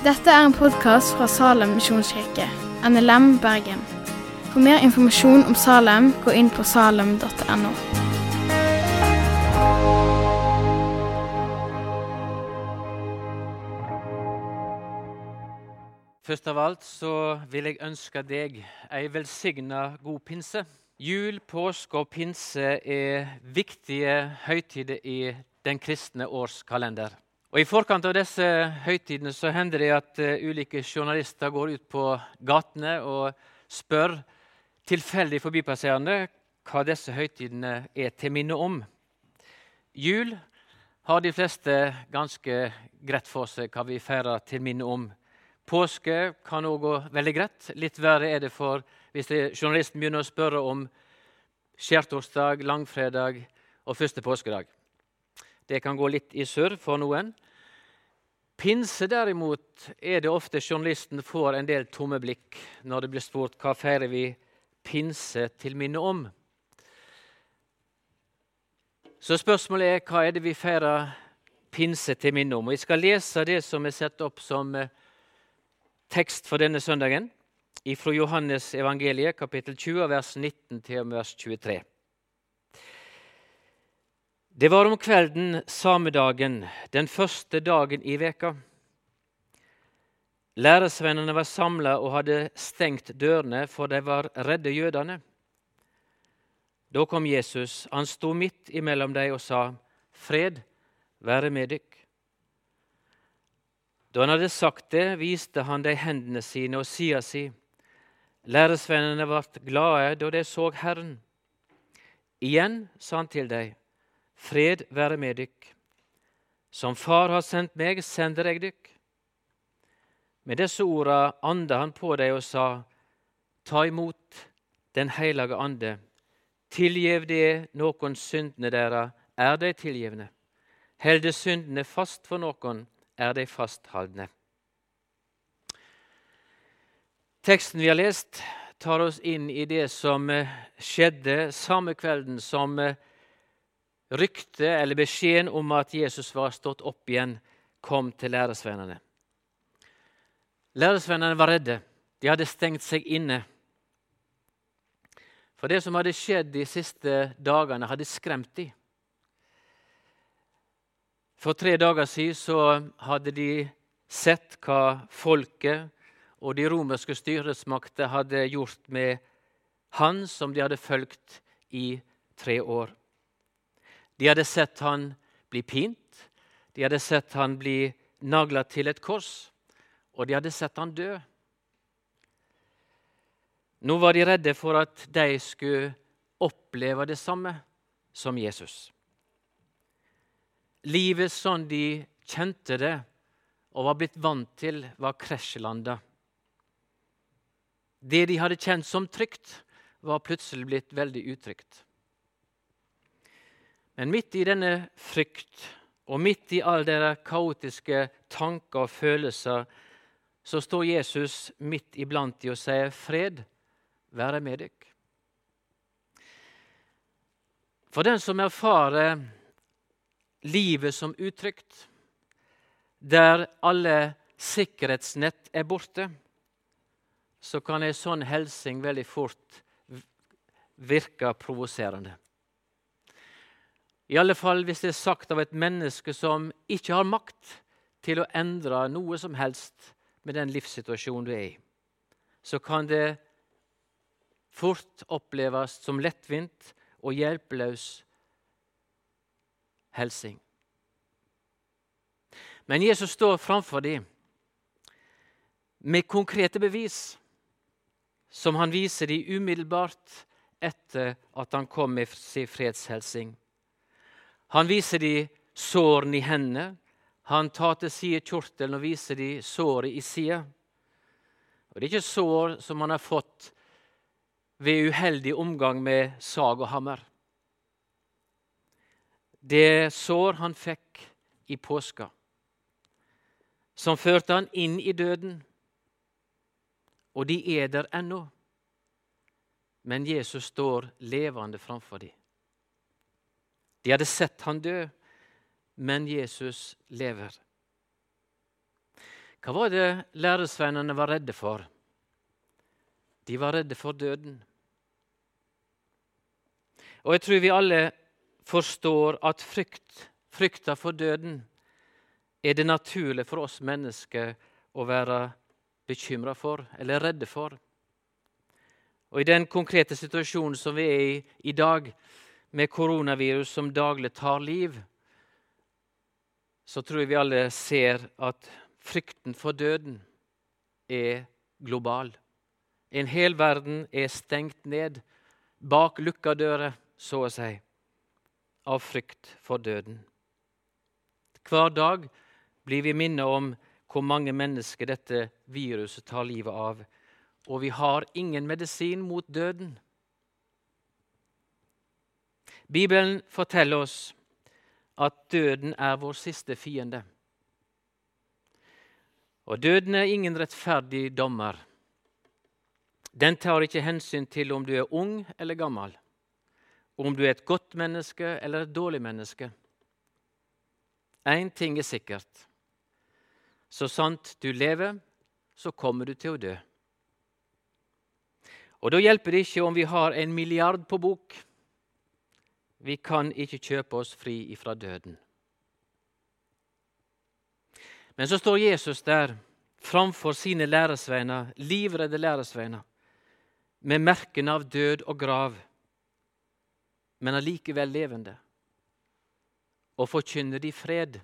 Dette er en podkast fra Salem misjonskirke, NLM Bergen. For mer informasjon om Salem, gå inn på salem.no. Først av alt så vil jeg ønske deg ei velsigna god pinse. Jul, påske og pinse er viktige høytider i den kristne års kalender. Og I forkant av disse høytidene så hender det at uh, ulike journalister går ut på gatene og spør tilfeldig forbipasserende hva disse høytidene er til minne om. Jul har de fleste ganske greit for seg hva vi feirer til minne om. Påske kan òg gå veldig greit. Litt verre er det for hvis det, journalisten begynner å spørre om skjærtorsdag, langfredag og første påskedag. Det kan gå litt i surr for noen. Pinse derimot er det ofte journalisten får en del tomme blikk når det blir spurt hva feirer vi pinse til minne om. Så spørsmålet er hva er det vi feirer pinse til minne om. Og Jeg skal lese det som er satt opp som eh, tekst for denne søndagen, fra Johannes evangeliet, kapittel 20, vers 19 til vers 23. Det var om kvelden samedagen, den første dagen i veka. Læresvennene var samla og hadde stengt dørene, for de var redde jødene. Da kom Jesus. Han sto midt imellom dem og sa, 'Fred være med dykk'. Da han hadde sagt det, viste han dem hendene sine og sida si. Læresvennene ble glade da de så Herren. Igjen sa han til dem, Fred være med dykk. Som Far har sendt meg, sender jeg dykk. Med disse orda anda han på deg og sa, Ta imot Den hellige ande. Tilgjev de noen syndene dere, er de tilgivne. Helde syndene fast for noen, er de fasthaldne. Teksten vi har lest, tar oss inn i det som eh, skjedde samme kvelden som eh, ryktet eller beskjeden om at Jesus var stått opp igjen, kom til læresvennene. Læresvennene var redde. De hadde stengt seg inne. For det som hadde skjedd de siste dagene, hadde skremt dem. For tre dager siden så hadde de sett hva folket og de romerske styresmakter hadde gjort med han som de hadde fulgt i tre år. De hadde sett han bli pint, de hadde sett han bli nagla til et kors, og de hadde sett han dø. Nå var de redde for at de skulle oppleve det samme som Jesus. Livet sånn de kjente det og var blitt vant til, var krasjlanda. Det de hadde kjent som trygt, var plutselig blitt veldig utrygt. Men midt i denne frykt og midt i alle deres kaotiske tanker og følelser, så står Jesus midt iblant de og sier, 'Fred være med dere'. For den som erfarer livet som utrygt, der alle sikkerhetsnett er borte, så kan ei sånn hilsing veldig fort virke provoserende. I alle fall hvis det er sagt av et menneske som ikke har makt til å endre noe som helst med den livssituasjonen du er i, så kan det fort oppleves som lettvint og hjelpeløs helsing. Men Jesus står framfor dem med konkrete bevis, som han viser dem umiddelbart etter at han kom med sin fredshelsing. Han viser de sårene i hendene. Han tar til side kjortelen og viser de såret i sida. Og Det er ikke sår som han har fått ved uheldig omgang med sag og hammer. Det er sår han fikk i påska, som førte han inn i døden. Og de er der ennå. Men Jesus står levende framfor dem. De hadde sett han dø, men Jesus lever. Hva var det læresveinene var redde for? De var redde for døden. Og jeg tror vi alle forstår at frykt, frykta for døden er det naturlige for oss mennesker å være bekymra for eller redde for. Og I den konkrete situasjonen som vi er i i dag, med koronavirus som daglig tar liv, så tror jeg vi alle ser at frykten for døden er global. En hel verden er stengt ned bak lukka dører, så å si, av frykt for døden. Hver dag blir vi minnet om hvor mange mennesker dette viruset tar livet av. Og vi har ingen medisin mot døden. Bibelen forteller oss at døden er vår siste fiende. Og døden er ingen rettferdig dommer. Den tar ikke hensyn til om du er ung eller gammel, om du er et godt menneske eller et dårlig menneske. Én ting er sikkert. Så sant du lever, så kommer du til å dø. Og Da hjelper det ikke om vi har en milliard på bok. Vi kan ikke kjøpe oss fri ifra døden. Men så står Jesus der framfor sine læresveiner, livredde læresveiner, med merkene av død og grav, men allikevel levende, og forkynner de fred.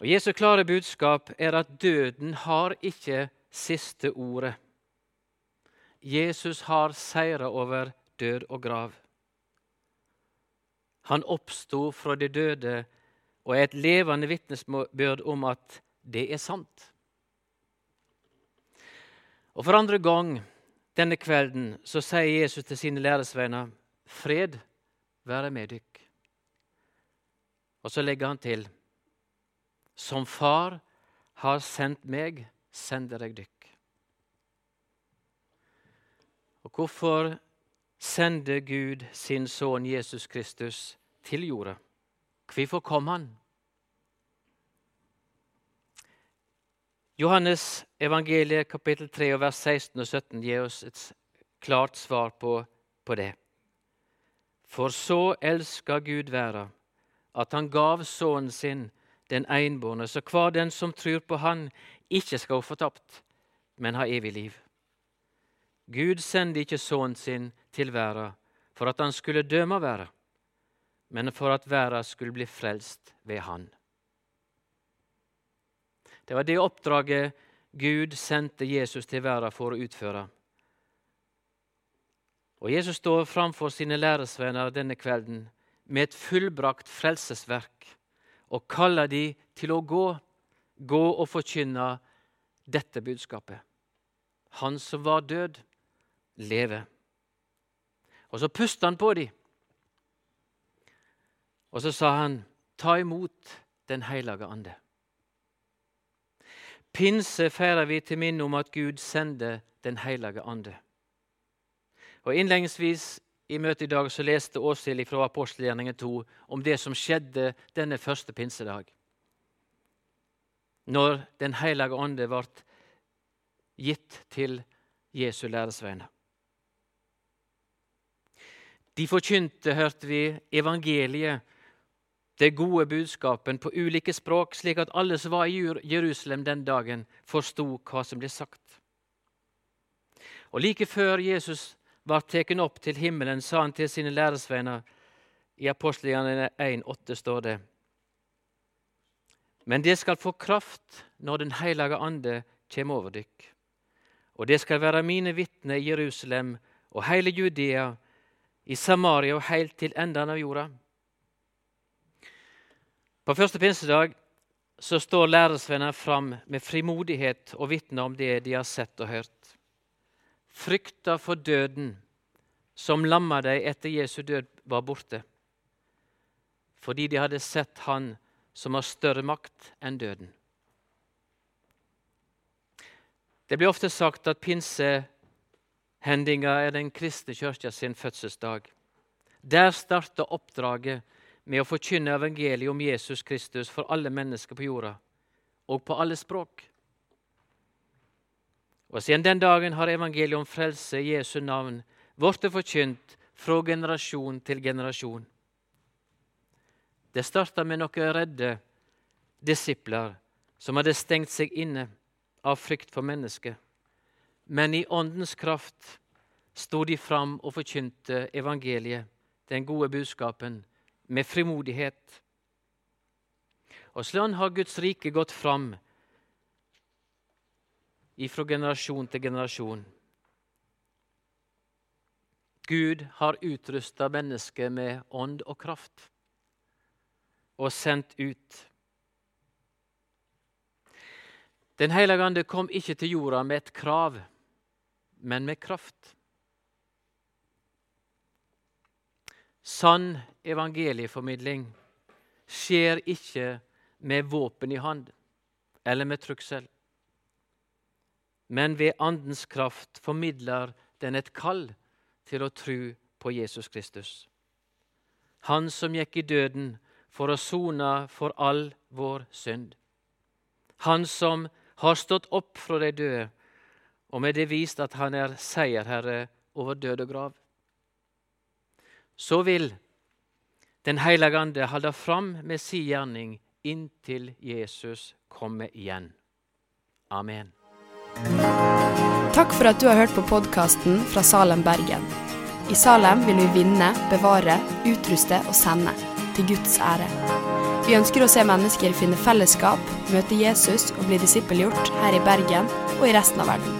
Og Jesu klare budskap er at døden har ikke siste ordet. Jesus har seira over død og grav. Han oppsto fra de døde og er et levende vitnesbyrd om at det er sant. Og For andre gang denne kvelden så sier Jesus til sine læresvenner, 'Fred være med dykk'. Og så legger han til, 'Som Far har sendt meg, sender jeg dykk'. Og hvorfor sender Gud sin sønn Jesus Kristus til jorda? Hvorfor kom han? Johannes evangeliet kapittel 3 vers 16 og 17 gir oss et klart svar på, på det. For så elska Gud verda, at han gav sønnen sin, den einbårne, så hver den som tror på Han, ikke skal gå fortapt, men ha evig liv. Gud sendte ikke sønnen sin til verden for at han skulle døme verden, men for at verden skulle bli frelst ved Han. Det var det oppdraget Gud sendte Jesus til verden for å utføre. Og Jesus står framfor sine læresvenner denne kvelden med et fullbrakt frelsesverk og kaller de til å gå, gå og forkynne dette budskapet. Han som var død, lever. Og så pustet han på dem. Og så sa han, ta imot Den hellige ande. Pinse feirer vi til minne om at Gud sender Den hellige ande. Og Innledningsvis i møtet i dag så leste Åshild fra apostelgjerningen 2 om det som skjedde denne første pinsedag. Når Den hellige ande ble gitt til Jesu læresveiner. De forkynte, hørte vi, evangeliet det gode budskapen på ulike språk, slik at alle som var i Jerusalem den dagen, forsto hva som ble sagt. Og Like før Jesus var tatt opp til himmelen, sa han til sine læresvenner i apostelgjerningene 1,8 står det Men det skal få kraft når Den hellige ande kommer over dykk. Og det skal være mine vitner i Jerusalem og hele Judea, i Samaria og helt til enden av jorda. På første pinsedag så står læresvenner fram med frimodighet og vitner om det de har sett og hørt. Frykta for døden, som lamma dem etter Jesu død, var borte. Fordi de hadde sett Han som har større makt enn døden. Det blir ofte sagt at pinsehendinga er den kristne kirka sin fødselsdag. Der starta oppdraget med å forkynne evangeliet om Jesus Kristus for alle mennesker på jorda, og på alle språk. Og siden den dagen har evangeliet om frelse i Jesu navn blitt forkynt fra generasjon til generasjon. Det starta med noen redde disipler som hadde stengt seg inne av frykt for mennesket. Men i Åndens kraft sto de fram og forkynte evangeliet, den gode budskapen, med frimodighet. Og slik har Guds rike gått fram fra generasjon til generasjon. Gud har utrusta mennesket med ånd og kraft og sendt ut. Den hellige ande kom ikke til jorda med et krav, men med kraft. Sann evangelieformidling skjer ikke med våpen i hand eller med trussel. Men ved Andens kraft formidler den et kall til å tro på Jesus Kristus. Han som gikk i døden for å sone for all vår synd. Han som har stått opp fra de døde, og med det vist at han er seierherre over død og grav. Så vil Den hellige ande holde fram med si gjerning inntil Jesus kommer igjen. Amen. Takk for at du har hørt på podkasten fra Salem, Bergen. I Salem vil vi vinne, bevare, utruste og sende. Til Guds ære. Vi ønsker å se mennesker finne fellesskap, møte Jesus og bli disippelgjort her i Bergen og i resten av verden.